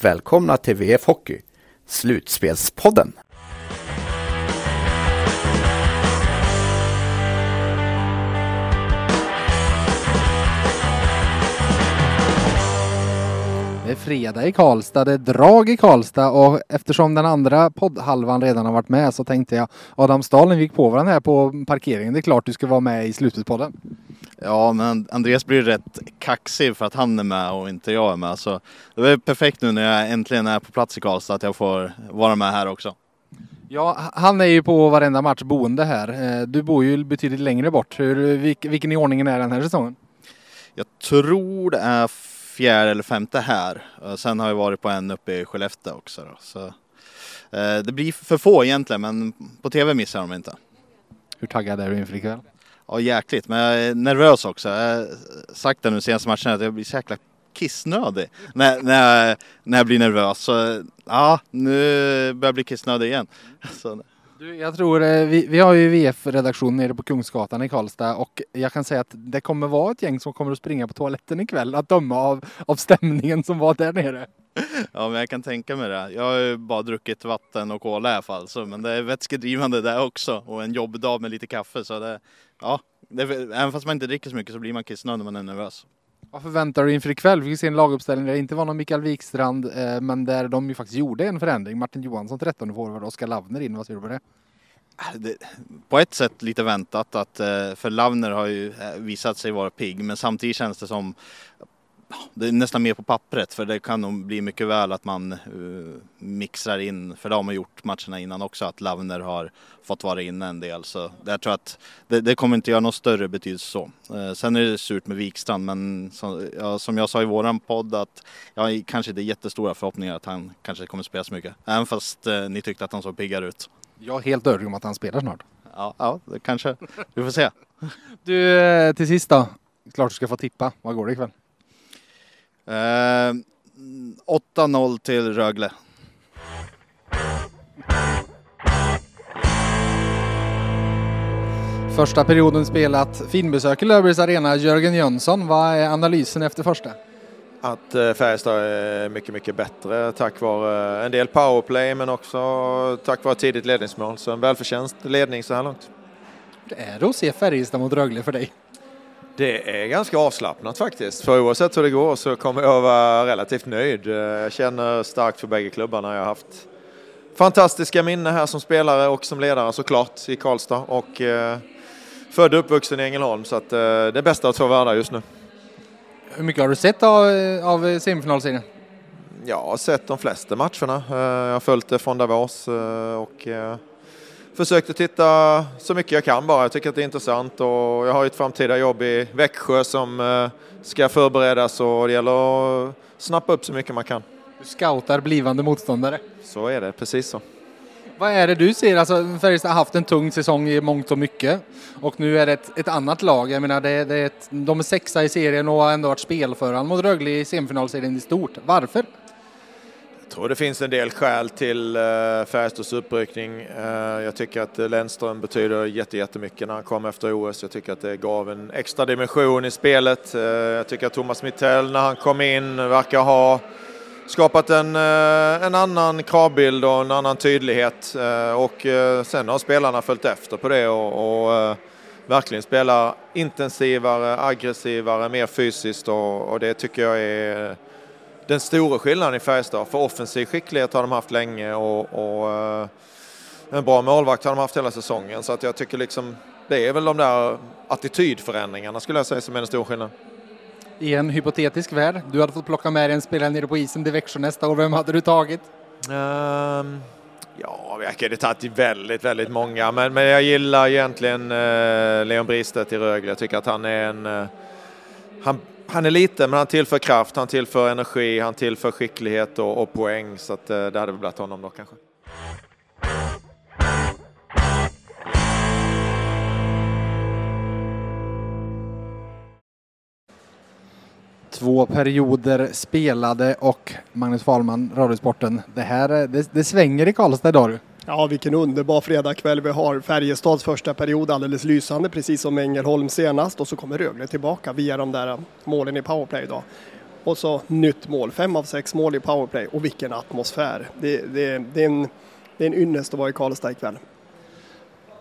välkomna till VF Hockey, Slutspelspodden. Det är fredag i Karlstad, det är drag i Karlstad och eftersom den andra poddhalvan redan har varit med så tänkte jag Adam Stalin gick på varandra här på parkeringen. Det är klart du ska vara med i Slutspelspodden. Ja, men Andreas blir rätt kaxig för att han är med och inte jag är med. Så det är perfekt nu när jag äntligen är på plats i Karlstad att jag får vara med här också. Ja, han är ju på varenda match boende här. Eh, Du bor ju betydligt längre bort. Hur, vilk, vilken i ordningen är den här säsongen? Jag tror det är fjärde eller femte här. Och Sen har jag varit på en uppe i Skellefteå också. Då. Så, eh, det blir för få egentligen, men på tv missar de inte. Hur taggad är du inför ikväll? Ja, jäkligt. Men jag är nervös också. Jag har sagt det nu senaste matchen att jag blir så jäkla kissnödig när, när, jag, när jag blir nervös. Så ja, nu börjar jag bli kissnödig igen. Så, Du, jag tror, eh, vi, vi har ju VF-redaktion nere på Kungsgatan i Karlstad och jag kan säga att det kommer vara ett gäng som kommer att springa på toaletten ikväll att döma av, av stämningen som var där nere ja, men jag kan tänka mig det. Jag har ju bara druckit vatten och cola i alla fall. Så, men det är vätskedrivande där också och en jobbdag med lite kaffe. Så det, ja, det, även fast man inte dricker så mycket så blir man kissnödig när man är nervös. Vad förväntar du inför ikväll? Vi fick se en laguppställning där det inte var någon Mikael Wikstrand eh, men där de ju faktiskt gjorde en förändring. Martin Johansson 13 forward och Oskar Lavner in. Vad säger du på det? Det, på ett sätt lite väntat att eh, för Lavner har ju eh, visat sig vara pigg men samtidigt känns det som det är nästan mer på pappret för det kan nog bli mycket väl att man uh, mixar in, för det har man gjort matcherna innan också, att Lavner har fått vara inne en del. Så jag tror att det, det kommer inte göra någon större betydelse så. Uh, sen är det surt med Wikstrand men som, ja, som jag sa i våran podd att jag kanske inte jättestora förhoppningar att han kanske kommer spela så mycket. Även fast uh, ni tyckte att han såg piggare ut. Jag är helt övertygad om att han spelar snart. Ja, ja det kanske. Vi får se. Du, till sist då. Klart du ska få tippa. Vad går det ikväll? Eh, 8-0 till Rögle. Första perioden spelat finbesök i Löfbergs Arena. Jörgen Jönsson, vad är analysen efter första? Att eh, Färjestad är mycket, mycket bättre tack vare en del powerplay men också tack vare tidigt ledningsmål. Så en välförtjänst ledning så här långt. Hur är det att se Färjestad mot Rögle för dig? Det är ganska avslappnat faktiskt. För oavsett hur det går så kommer jag vara relativt nöjd. Eh, Jag känner starkt för bägge klubbarna. Jag har haft fantastiska minnen här som spelare och som ledare såklart i Karlstad. Och eh, född och uppvuxen i Ängelholm så att eh, det är bästa av två världar just nu. Hur mycket har du sett av, av semifinalserien? Jag har sett de flesta matcherna. Eh, Jag har följt det från Davos eh, och försökt att titta så mycket jag kan bara. Jag tycker att det är intressant och jag har ett framtida jobb i Växjö som eh, ska förberedas och det gäller att snappa upp så mycket man kan. Du scoutar blivande motståndare. Så är det, precis så. Vad är det du ser? Alltså, Färjestad har haft en tung säsong i mångt och mycket. Och nu är det ett, ett annat lag. Jag menar, det, det är ett, de är sexa i serien och har ändå varit spelförande mot Rögle i semifinalserien i stort. Varför? Jag tror det finns en del skäl till eh, Färjestads uppryckning. Eh, Jag tycker att Lennström betyder jätte- jättemycket när han kom efter OS. Jag tycker att det gav en extra dimension i spelet. Eh, Jag tycker att Thomas Mittell när han kom in verkar ha skapat en, eh, en annan kravbild och en annan tydlighet. Eh, och eh, sen har spelarna följt efter på det och, och verkligen spelar intensivare, aggressivare, mer fysiskt och, och det tycker jag är den stora skillnaden i Färjestad. För offensiv skicklighet har de haft länge och, och eh, en bra målvakt har de haft hela säsongen. Så att jag tycker liksom det är väl de där attitydförändringarna skulle jag säga som är den stora skillnaden. I en hypotetisk värld, du hade fått plocka med dig en spelare nere på isen till Växjö nästa år. Vem hade du tagit? Ehm, ja, jag kunde tagit väldigt, väldigt många, men, men jag gillar egentligen eh, Leon Bristedt i Rögle. Jag tycker att han är en... Eh, han, han är liten men han tillför kraft, han tillför energi, han tillför skicklighet och, och poäng så att, eh, det hade väl blivit honom då kanske. Två perioder spelade och Magnus Fahlman, Radiosporten. Det här eh, det, det svänger i Karlstad idag. Ja, vilken underbar fredagkväll vi har. Färjestads första period alldeles lysande, precis som Ängelholm senast. Och så kommer Rögle tillbaka via de där målen i powerplay idag. Och så nytt mål, fem av sex mål i powerplay. Och vilken atmosfär! Det, det, det, är, en, det är en ynnest att vara i Karlstad ikväll.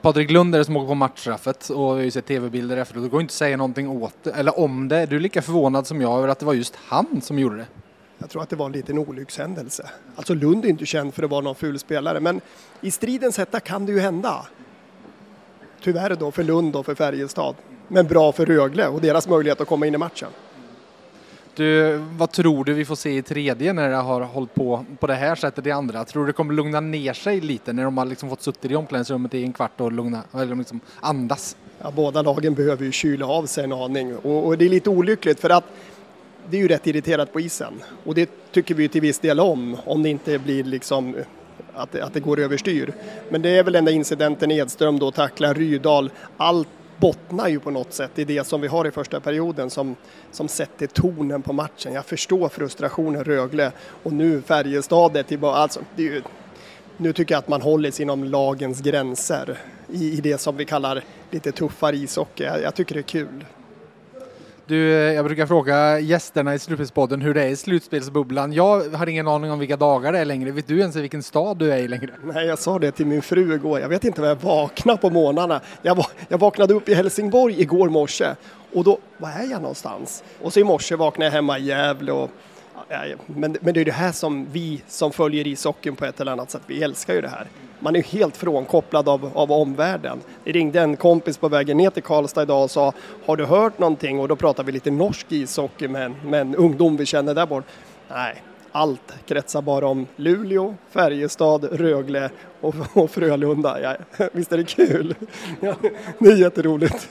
Patrik Lund är det som åker på matchstraffet och vi har ju sett tv-bilder efteråt. Det går inte att säga någonting åt det, eller om det. Du är lika förvånad som jag över att det var just han som gjorde det. Jag tror att det var en liten olyckshändelse. Alltså Lund är inte känd för att vara någon ful spelare, men i stridens hetta kan det ju hända. Tyvärr då för Lund och för Färjestad, men bra för Rögle och deras möjlighet att komma in i matchen. Du, vad tror du vi får se i tredje när det har hållit på på det här sättet i andra? Tror du det kommer lugna ner sig lite när de har liksom fått suttit i omklädningsrummet i en kvart och lugna, eller liksom andas? Ja, båda lagen behöver ju kyla av sig en aning och, och det är lite olyckligt för att det är ju rätt irriterat på isen och det tycker vi till viss del om, om det inte blir liksom att det, att det går överstyr. Men det är väl den där incidenten Edström då tacklar Rydal. Allt bottnar ju på något sätt i det som vi har i första perioden som, som sätter tonen på matchen. Jag förstår frustrationen Rögle och nu Färjestad är tillbaka. Alltså, det är ju, nu tycker jag att man håller sig inom lagens gränser i, i det som vi kallar lite tuffare ishockey. Jag, jag tycker det är kul. Du, eh, jag brukar fråga gästerna i Slutspelspodden hur det är i slutspelsbubblan. Jag har ingen aning om vilka dagar det är längre. Vet du ens vilken stad du är i längre? Nej, jag sa det till min fru igår. Jag vet inte var jag vaknade på morgnarna. Jag, jag vaknade upp i Helsingborg igår morse och då, var är jag någonstans? Och så i morse vaknade jag hemma i Gävle och men, men det är det här som vi som följer ishockeyn på ett eller annat sätt, vi älskar ju det här man är helt frånkopplad av, av omvärlden. Det ringde en kompis på vägen ner till Karlstad idag och sa Har du hört någonting? Och då pratade vi lite norsk ishockey med en, med en ungdom vi känner där bort. Nej, allt kretsar bara om Luleå, Färjestad, Rögle och, och Frölunda. Ja, visst är det kul? Ja, det är jätteroligt.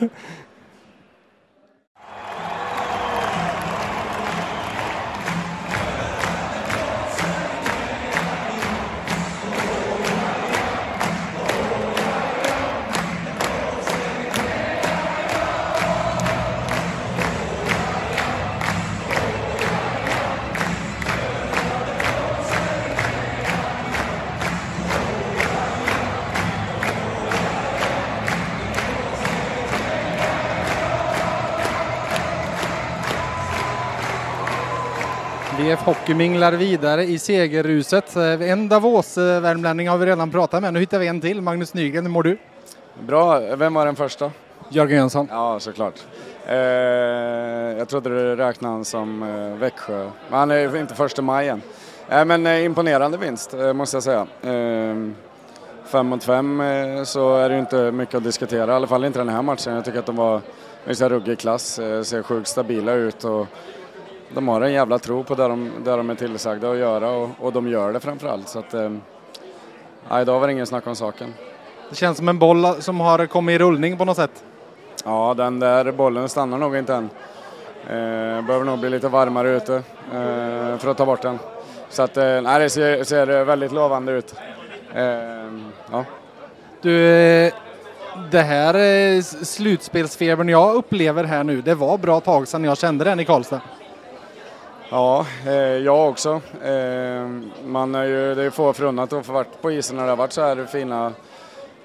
VF Hockey minglar vidare i segerruset. En Davos-värmlänning har vi redan pratat med. Nu hittar vi en till. Magnus Nygren, hur mår du? Bra. Vem var den första? Jörgen Jönsson. Ja, såklart. Eh, jag trodde du räknade han som eh, Växjö. Men han är inte första maj än. Eh, men eh, imponerande vinst, eh, måste jag säga. Eh, fem mot fem så är det inte mycket att diskutera, i alla fall inte den här matchen. Jag tycker att de var i ruggig klass, ser sjukt stabila ut och de har en jävla tro på det de, det de är tillsagda att göra och, och de gör det framförallt. Så att, eh, idag var det ingen snack om saken. Det känns som en boll som har kommit i rullning på något sätt. Ja, den där bollen stannar nog inte än. Eh, behöver nog bli lite varmare ute eh, för att ta bort den. Så att, eh, nej, det ser, ser väldigt lovande ut. Eh, ja. Du, eh, det här eh, slutspelsfebern jag upplever här nu, det var bra tag sedan jag kände den i Karlstad. Ja, eh, jag också. Eh, man är ju, det är få förunnat att få varit på isen när det har varit så här fina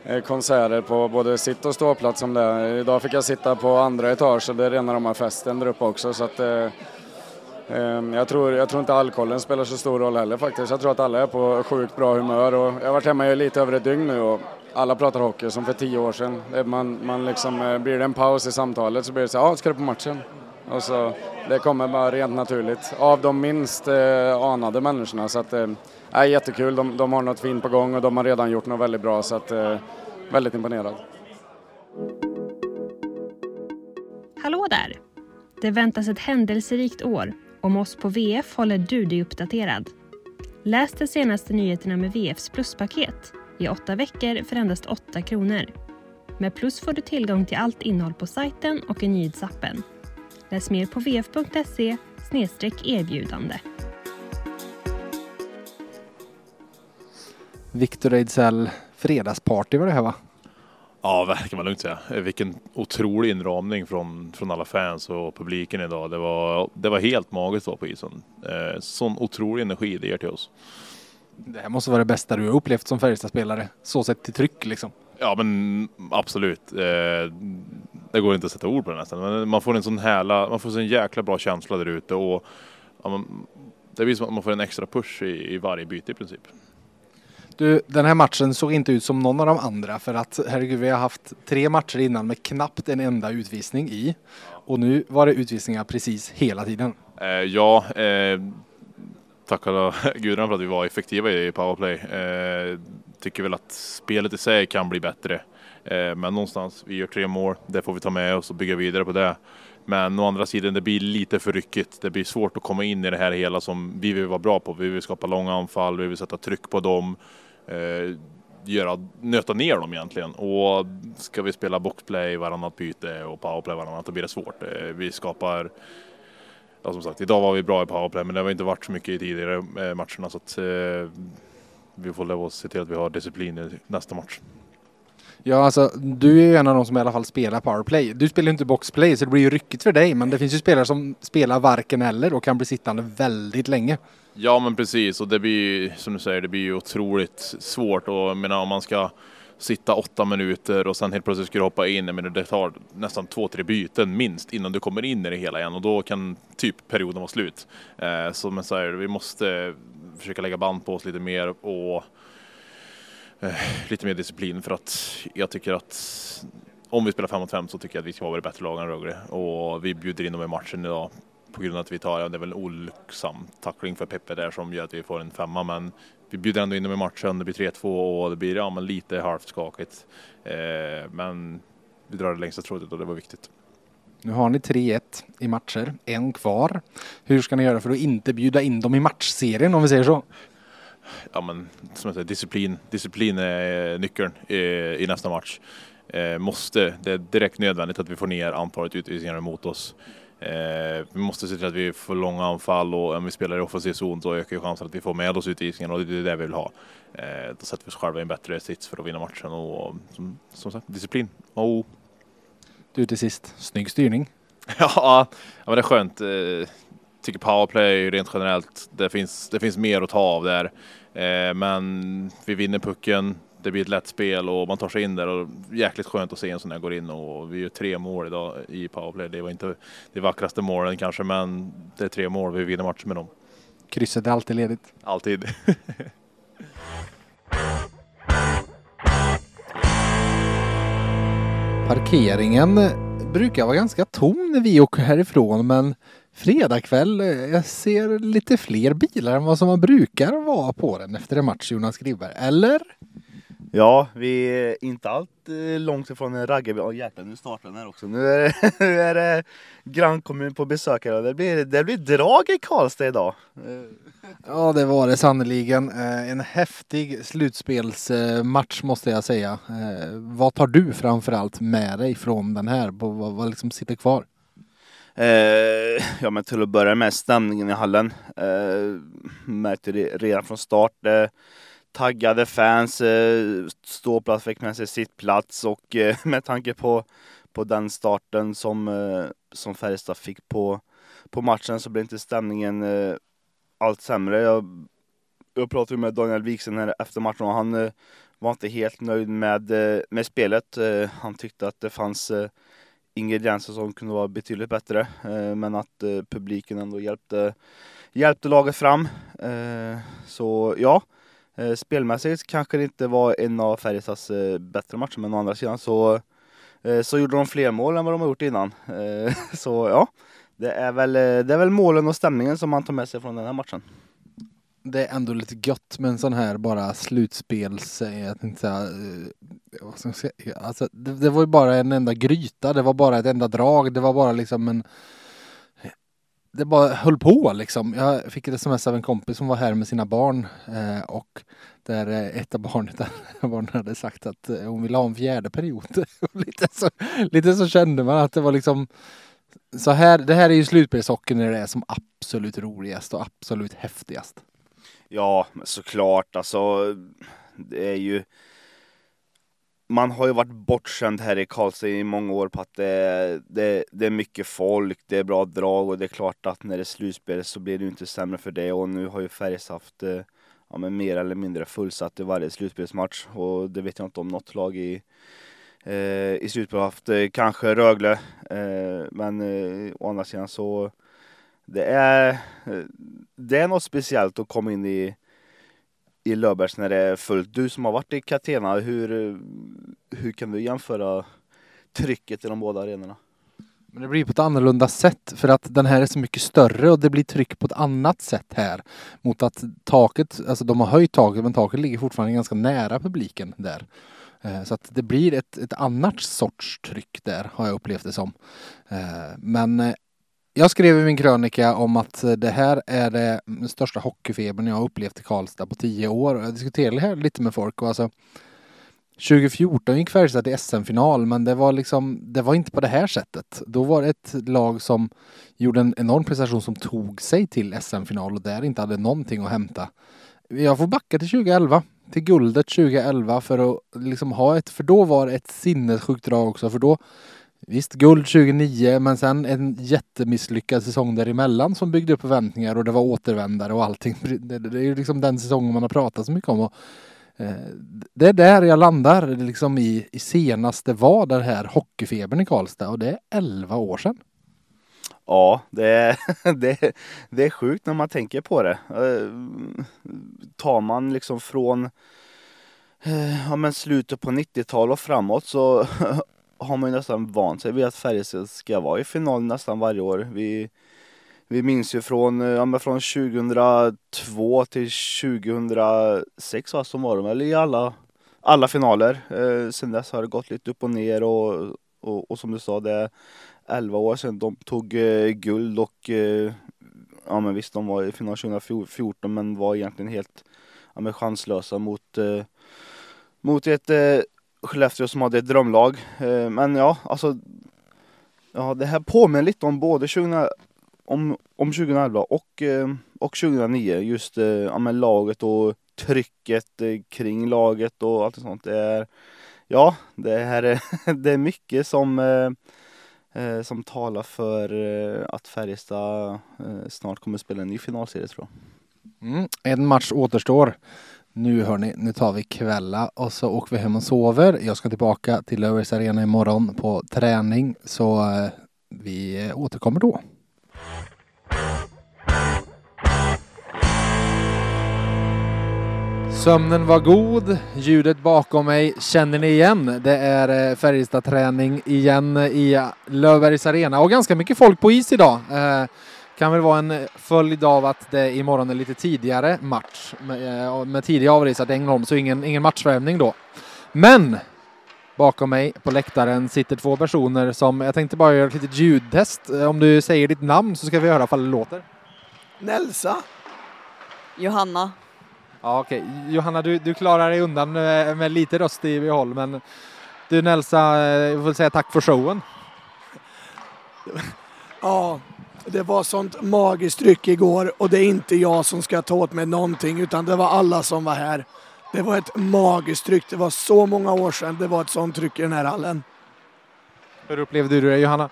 eh, konserter på både sitt och ståplats som det är. Idag fick jag sitta på andra etage och det är rena rama festen där uppe också. Så att, eh, eh, jag, tror, jag tror inte alkoholen spelar så stor roll heller faktiskt. Jag tror att alla är på sjukt bra humör och jag har varit hemma i lite över ett dygn nu och alla pratar hockey som för tio år sedan. Man, man liksom, eh, blir det en paus i samtalet så blir det så ja, ska du på matchen? Och så, det kommer bara rent naturligt av de minst eh, anade människorna. Så att, eh, är jättekul, de, de har något fint på gång och de har redan gjort något väldigt bra så att, eh, väldigt imponerad. Hallå där! Det väntas ett händelserikt år. Om oss på VF håller du dig uppdaterad. Läs de senaste nyheterna med VFs pluspaket i åtta veckor för endast 8 kronor. Med Plus får du tillgång till allt innehåll på sajten och i nyhetsappen. Läs mer på vf.se erbjudande. Victor Ejdsell, fredagsparty var det här va? Ja, verkar man lugnt säga. Vilken otrolig inramning från, från alla fans och publiken idag. Det var, det var helt magiskt att vara på isen. Eh, sån otrolig energi det ger till oss. Det här måste vara det bästa du har upplevt som Färjestadspelare, så sett till tryck liksom. Ja, men absolut. Eh, det går inte att sätta ord på det nästan. Men man får en sån härla, man får en sån jäkla bra känsla där ute och ja, man, det blir som att man får en extra push i, i varje byte i princip. Du, den här matchen såg inte ut som någon av de andra för att herregud, vi har haft tre matcher innan med knappt en enda utvisning i. Och nu var det utvisningar precis hela tiden. Eh, ja, eh, tacka gudarna för att vi var effektiva i powerplay. Eh, tycker väl att spelet i sig kan bli bättre. Eh, men någonstans, vi gör tre mål, det får vi ta med oss och bygga vidare på det. Men å andra sidan, det blir lite för ryckigt. Det blir svårt att komma in i det här hela som vi vill vara bra på. Vi vill skapa långa anfall, vi vill sätta tryck på dem eh, göra, nöta ner dem egentligen. Och ska vi spela boxplay varannat byte och powerplay varannat då blir det svårt. Eh, vi skapar Ja, som sagt, idag var vi bra i powerplay men det har inte varit så mycket i tidigare eh, matcherna så att eh, vi får lov att se till att vi har disciplin i nästa match. Ja, alltså du är ju en av de som i alla fall spelar powerplay. Du spelar ju inte boxplay så det blir ju ryckigt för dig men det finns ju spelare som spelar varken eller och kan bli sittande väldigt länge. Ja men precis och det blir ju som du säger det blir ju otroligt svårt och jag menar om man ska sitta åtta minuter och sen helt plötsligt ska du hoppa in. Men det tar nästan två, tre byten minst innan du kommer in i det hela igen och då kan typ perioden vara slut. Eh, så men så här, vi måste försöka lägga band på oss lite mer och Eh, lite mer disciplin för att jag tycker att om vi spelar 5 mot 5 så tycker jag att vi ska vara bättre lag än Rögle och vi bjuder in dem i matchen idag på grund av att vi tar, ja, det är väl en olycksam tackling för Peppe där som gör att vi får en femma men vi bjuder ändå in dem i matchen, det blir 3-2 och det blir ja, men lite halvt skakigt. Eh, men vi drar det längsta trådet och det var viktigt. Nu har ni 3-1 i matcher, en kvar. Hur ska ni göra för att inte bjuda in dem i matchserien om vi säger så? Ja men som jag säger, disciplin, disciplin är nyckeln i, i nästa match. Eh, måste, det är direkt nödvändigt att vi får ner antalet utvisningar mot oss. Eh, vi måste se till att vi får långa anfall och om vi spelar i offensiv zon så ökar ju chansen att vi får med oss utvisningen och det är det vi vill ha. Eh, då sätter vi oss själva i en bättre sits för att vinna matchen och som, som sagt disciplin. Oh. Du till sist, snygg styrning. ja, men det är skönt. Tycker powerplay rent generellt, det finns, det finns mer att ta av där. Eh, men vi vinner pucken, det blir ett lätt spel och man tar sig in där och jäkligt skönt att se en sån här går in och vi gör tre mål idag i powerplay. Det var inte det vackraste målen kanske men det är tre mål, vi vinner matchen med dem. Krysset är alltid ledigt. Alltid. Parkeringen brukar vara ganska tom när vi åker härifrån men fredag kväll, jag ser lite fler bilar än vad som brukar vara på den efter en match Jonas Gribberg, eller? Ja, vi är inte allt eh, långt ifrån en raggarbil. Åh jäklar, nu startar den här också. Nu är det, nu är det grannkommun på besök här. Det blir, det blir drag i Karlstad idag. Ja, det var det sannerligen. Eh, en häftig slutspelsmatch måste jag säga. Eh, vad tar du framförallt med dig från den här? Vad, vad liksom sitter kvar? Eh, ja, men till att börja med stämningen i hallen. Eh, märkte det redan från start. Eh, taggade fans, eh, ståplats fick med sig sitt plats och eh, med tanke på, på den starten som, eh, som Färjestad fick på, på matchen så blev inte stämningen eh, allt sämre. Jag, jag pratade med Daniel Wiksen här efter matchen och han eh, var inte helt nöjd med, eh, med spelet. Han tyckte att det fanns ingredienser som kunde vara betydligt bättre eh, men att eh, publiken ändå hjälpte, hjälpte laget fram. Eh, så ja, Eh, spelmässigt kanske det inte var en av Färjestads eh, bättre matcher, men å andra sidan så, eh, så gjorde de fler mål än vad de har gjort innan. Så ja, det är, väl, det är väl målen och stämningen som man tar med sig från den här matchen. Det är ändå lite gött med en sån här bara slutspels, eh, jag tänkte säga, eh, vad ska jag säga? Alltså, det, det var ju bara en enda gryta, det var bara ett enda drag, det var bara liksom en det bara höll på liksom. Jag fick ett sms av en kompis som var här med sina barn eh, och där eh, ett av barnen, barnet hade sagt att hon ville ha en fjärde period. lite, så, lite så kände man att det var liksom så här, det här är ju slutspelshockeyn när det är som absolut roligast och absolut häftigast. Ja, såklart alltså. Det är ju man har ju varit bortskämd här i Karlstad i många år på att det, det, det, är mycket folk, det är bra drag och det är klart att när det är slutspel så blir det ju inte sämre för det och nu har ju Färjestad haft eh, ja, men mer eller mindre fullsatt i varje slutspelsmatch och det vet jag inte om något lag i eh, i slutspelet har haft eh, kanske Rögle eh, men eh, å andra sidan så det är, det är något speciellt att komma in i i Löfbergs när det är fullt. Du som har varit i Catena, hur, hur kan du jämföra trycket i de båda arenorna? Men det blir på ett annorlunda sätt för att den här är så mycket större och det blir tryck på ett annat sätt här. Mot att taket, alltså de har höjt taket men taket ligger fortfarande ganska nära publiken där. Eh, så att det blir ett, ett annat sorts tryck där har jag upplevt det som. Eh, men eh, jag skrev i min krönika om att eh, det här är det största hockeyfebern jag har upplevt i Karlstad på tio år. Jag diskuterade det här lite med folk och alltså 2014 gick Färjestad till SM-final men det var liksom, det var inte på det här sättet. Då var det ett lag som gjorde en enorm prestation som tog sig till SM-final och där inte hade någonting att hämta. Jag får backa till 2011, till guldet 2011 för att liksom ha ett, för då var det ett sinnessjukt drag också för då Visst, guld 2009 men sen en jättemisslyckad säsong däremellan som byggde upp förväntningar och det var återvändare och allting. Det, det är ju liksom den säsongen man har pratat så mycket om. Och, eh, det är där jag landar liksom i, i senaste var den här hockeyfebern i Karlstad och det är 11 år sedan. Ja, det är, det, det är sjukt när man tänker på det. Eh, tar man liksom från eh, ja, men slutet på 90-talet och framåt så har man ju nästan vant sig vid att Färjestad ska vara i final nästan varje år. Vi, vi minns ju från, eh, ja, men från 2002 till 2006 va, som var de väl i alla, alla finaler. Eh, sen dess har det gått lite upp och ner och, och, och som du sa det är 11 år sedan de tog eh, guld och eh, ja men visst de var i final 2014 men var egentligen helt ja, men chanslösa mot, eh, mot ett eh, Skellefteå som hade ett drömlag. Eh, men ja, alltså. Ja, det här påminner lite om både 20, om, om 2011 och, eh, och 2009. Just eh, ja, men laget och trycket kring laget och allt sånt. Det är, ja, det, här är, det är mycket som, som talar för att Färjestad snart kommer spela en ny finalserie tror jag. Mm, en match återstår nu hörni, nu tar vi kvälla och så åker vi hem och sover. Jag ska tillbaka till Lövers Arena imorgon på träning så eh, vi eh, återkommer då. Sömnen var god, ljudet bakom mig känner ni igen. Det är eh, Färjestad-träning igen i Löfbergs Arena och ganska mycket folk på is idag. Kan väl vara en följd av att det imorgon är lite tidigare match med, eh, med tidig avresat Ängelholm, så ingen, ingen matchvärmning då. Men bakom mig på läktaren sitter två personer som jag tänkte bara göra ett litet ljudtest. Eh, om du säger ditt namn så ska vi höra ifall det låter. Nelsa. Johanna. Ja, okej. Okay. Johanna, du, du klarar dig undan med, eh, med lite röst i behåll, men du Nelsa, jag får säga tack för showen. Ja, det var sånt magiskt tryck igår och det är inte jag som ska ta åt mig någonting utan det var alla som var här. Det var ett magiskt tryck. Det var så många år sedan det var ett sånt tryck i den här hallen. Hur upplevde du det Johanna?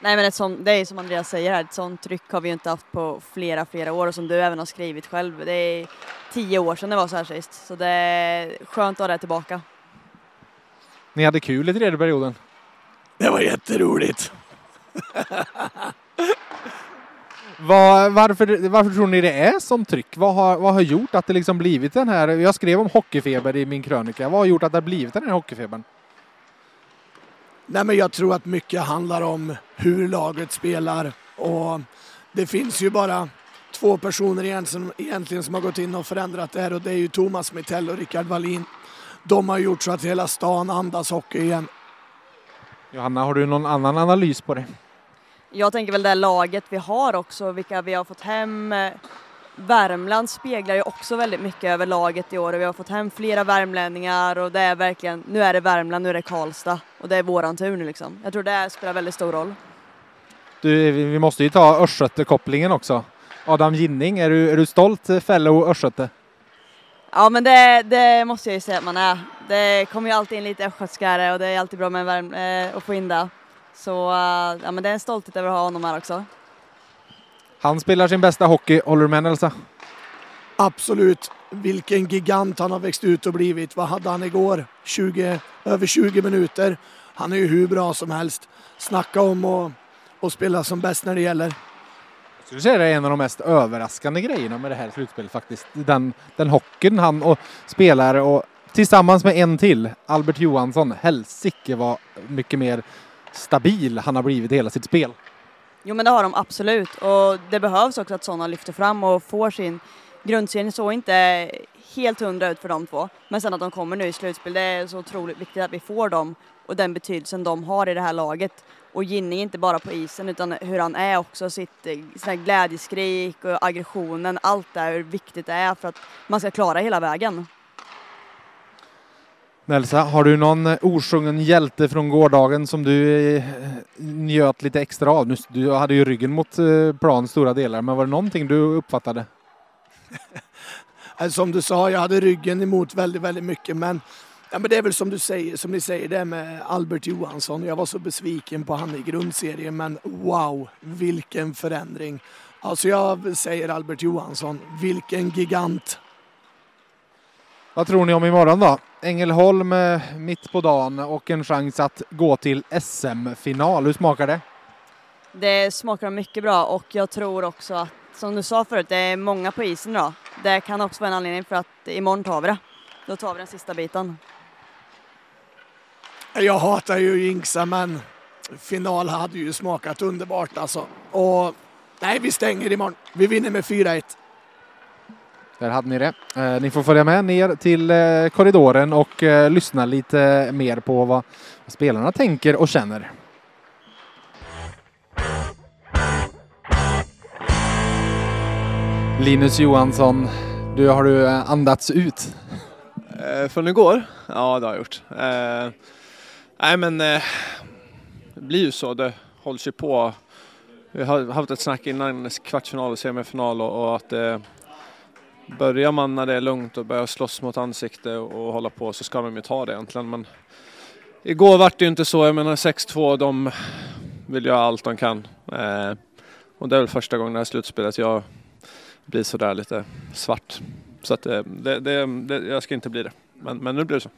Nej men ett sånt, det är som Andreas säger här, ett sånt tryck har vi inte haft på flera, flera år och som du även har skrivit själv. Det är tio år sedan det var så här sist. Så det är skönt att ha det tillbaka. Ni hade kul i tredje perioden? Det var jätteroligt. Var, varför, varför tror ni det är som tryck? Vad har, vad har gjort att det liksom blivit den här, jag skrev om hockeyfeber i min krönika, vad har gjort att det har blivit den här hockeyfebern? Nej men jag tror att mycket handlar om hur laget spelar och det finns ju bara två personer egentligen, som har gått in och förändrat det här och det är ju Thomas Mittell och Rickard Wallin. De har gjort så att hela stan andas hockey igen. Johanna, har du någon annan analys på det? Jag tänker väl det laget vi har också, vilka vi har fått hem. Värmland speglar ju också väldigt mycket över laget i år och vi har fått hem flera värmlänningar och det är verkligen, nu är det Värmland, nu är det Karlstad och det är våran tur nu liksom. Jag tror det spelar väldigt stor roll. Du, vi måste ju ta Östgöte-kopplingen också. Adam Ginning, är du, är du stolt fellow Östgöte? Ja men det, det, måste jag ju säga att man är. Det kommer ju alltid in lite östgötskare och det är alltid bra med värm, eh, att få in det. Så ja, men det är en stolthet över att ha honom här också. Han spelar sin bästa hockey, håller du med Nelsa? Absolut. Vilken gigant han har växt ut och blivit. Vad hade han igår? 20, över 20 minuter. Han är ju hur bra som helst. Snacka om att och spela som bäst när det gäller. Jag skulle säga det är en av de mest överraskande grejerna med det här slutspelet faktiskt. Den, den hockeyn han och spelar och tillsammans med en till, Albert Johansson, helsike vad mycket mer stabil han har blivit i hela sitt spel. Jo men det har de absolut och det behövs också att sådana lyfter fram och får sin grundserie så inte helt hundra ut för de två. Men sen att de kommer nu i slutspel, det är så otroligt viktigt att vi får dem och den betydelsen de har i det här laget. Och Ginning inte bara på isen utan hur han är också, sitt eh, sina glädjeskrik och aggressionen, allt det här hur viktigt det är för att man ska klara hela vägen. Nelsa, har du någon eh, osjungen hjälte från gårdagen som du eh, njöt lite extra av? Du hade ju ryggen mot eh, plan stora delar, men var det någonting du uppfattade? Alltså, som du sa, jag hade ryggen emot väldigt, väldigt mycket, men Ja, men det är väl som du säger, som ni säger, det med Albert Johansson. Jag var så besviken på han i grundserien, men wow, vilken förändring. Alltså jag säger Albert Johansson, vilken gigant. Vad tror ni om imorgon då? Ängelholm eh, mitt på dagen och en chans att gå till SM-final. Hur smakar det? Det smakar mycket bra och jag tror också att, som du sa förut, det är många på isen idag. Det kan också vara en anledning för att imorgon tar vi det. Då tar vi den sista biten. Jag hatar ju jinxa, men final hade ju smakat underbart alltså. Och nej, vi stänger imorgon. Vi vinner med 4-1. Där hade ni det. Eh, ni får följa med ner till eh, korridoren och eh, lyssna lite mer på vad, vad spelarna tänker och känner. Linus Johansson, du, har du eh, andats ut? Eh, från igår? Ja, det har jag gjort. Eh, nej men eh, det blir ju så. Det hålls ju på. Vi har haft ett snack innan kvartsfinal och semifinal och, och att börjar man när det är lugnt och börjar slåss mot ansikte och, hålla på så ska de ju ta det egentligen. Men igår vart det ju inte så. Jag menar 6-2, de vill göra allt de kan. Eh, och det är väl första gången i det här slutspelet jag blir sådär lite svart. Så att eh, det, det, det, jag ska inte bli det. Men, men nu blir det så.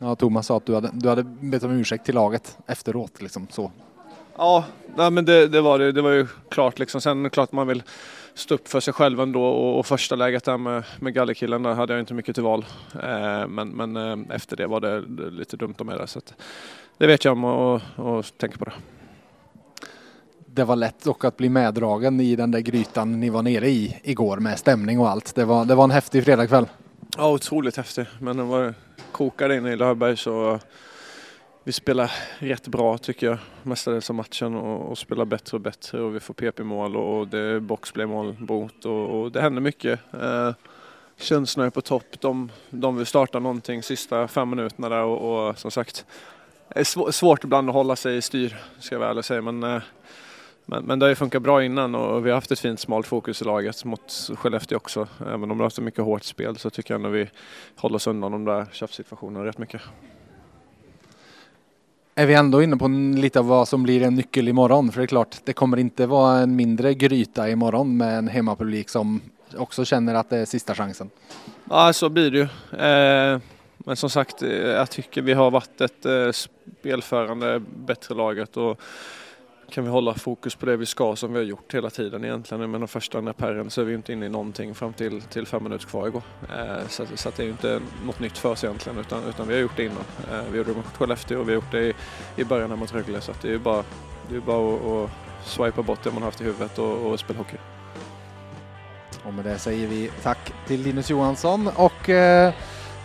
Ja, Thomas sa att du hade, du hade bett om ursäkt till laget efteråt. Liksom, så. Ja, nej, men det, det, var det. Det var ju klart liksom. Sen är det klart man vill stå upp för sig själv ändå och, och första läget där med, med gallerkillen där hade jag inte mycket till val. Eh, men men eh, efter det var det, lite dumt av mig där. Så att, det vet jag om och, och tänker på det. Det var lätt dock att bli meddragen i den där grytan ni var nere i igår med stämning och allt. Det var, det var en häftig fredagkväll. Ja, otroligt häftig. Men den var kokade inne i Löfberg så vi spelar rätt bra tycker jag mestadels av matchen och, och spelar bättre och bättre och vi får PP-mål och, och det är boxplaymål mot och, och det händer mycket. Eh, känslorna är på topp. De, de vill starta någonting sista fem minuterna där och, och som sagt det är svårt ibland att hålla sig i styr ska jag väl säga men eh, men, men det har ju funkat bra innan och vi har haft ett fint smalt fokus i laget mot Skellefteå också. Även om det har haft mycket hårt spel så tycker jag ändå vi håller oss undan de där tjafssituationerna rätt mycket. Är vi ändå inne på lite av vad som blir en nyckel imorgon? För det är klart, det kommer inte vara en mindre gryta imorgon med en hemmapublik som också känner att det är sista chansen. Ja, så blir det ju. Eh, men som sagt, eh, jag tycker vi har varit ett eh, spelförande bättre laget och kan vi hålla fokus på det vi ska som vi har gjort hela tiden egentligen. Med de första när perren så är vi inte inne i någonting fram till, till fem minuter kvar igår. Eh, så, så det är ju inte något nytt för oss egentligen utan, utan vi har gjort det innan. Eh, vi gjorde det mot Skellefteå och vi har gjort det i, i början mot Rögle så det är ju bara, det är bara att, att swipa bort det man haft i huvudet och, och spela hockey. Och med det säger vi tack till Linus Johansson och eh,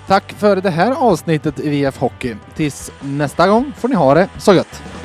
tack för det här avsnittet i VF Hockey. Tills nästa gång får ni ha det så gött!